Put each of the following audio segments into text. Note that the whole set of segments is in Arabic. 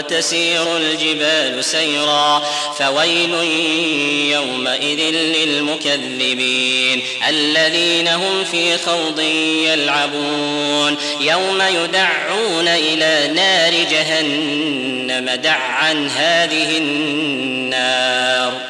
وتسير الجبال سيرا فويل يومئذ للمكذبين الذين هم في خوض يلعبون. يوم يدعون إلى نار جهنم دعا هذه النار.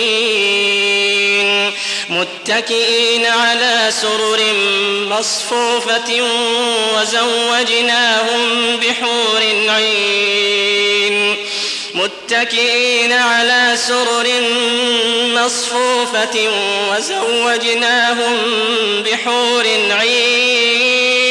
متكئين على سرر مصفوفة وزوجناهم بحور عين. متكئين على سرر مصفوفة وزوجناهم بحور عين.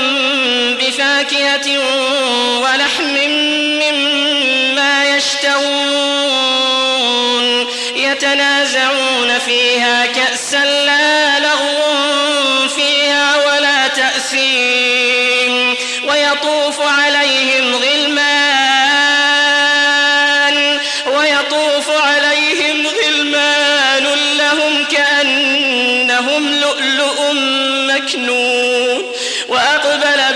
بفاكهة ولحم مما يشتهون يتنازعون فيها كأسا لا لغو فيها ولا تأثيم ويطوف عليهم غلمان ويطوف عليهم غلمان لهم كأنهم لؤلؤ مكنون وأقبل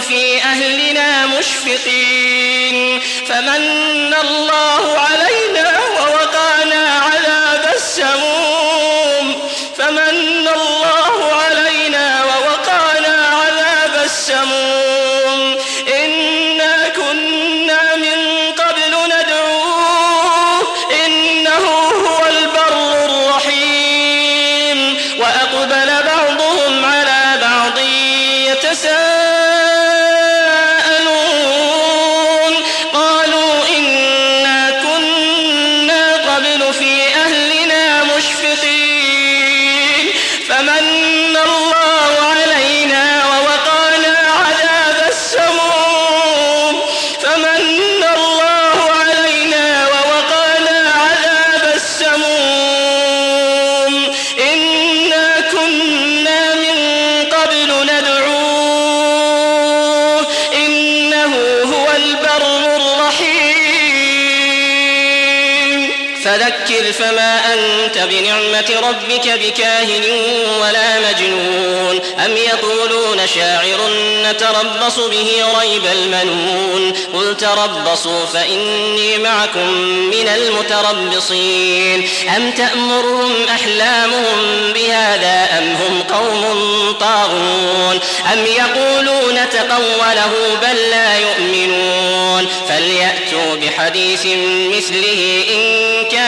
في أهلنا مشفقين فمن الله فذكر فما أنت بنعمة ربك بكاهن ولا مجنون. أم يقولون شاعر نتربص به ريب المنون. قل تربصوا فإني معكم من المتربصين. أم تأمرهم أحلامهم بهذا أم هم قوم طاغون؟ أم يقولون تقوله بل لا يؤمنون. فليأتوا بحديث مثله إن كان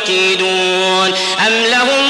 المكيدون أم لهم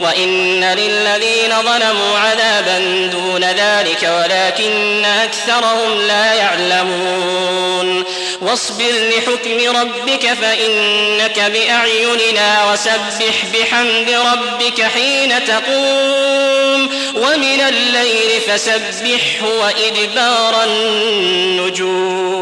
وإن للذين ظلموا عذابا دون ذلك ولكن أكثرهم لا يعلمون واصبر لحكم ربك فإنك بأعيننا وسبح بحمد ربك حين تقوم ومن الليل فسبحه وإدبار النجوم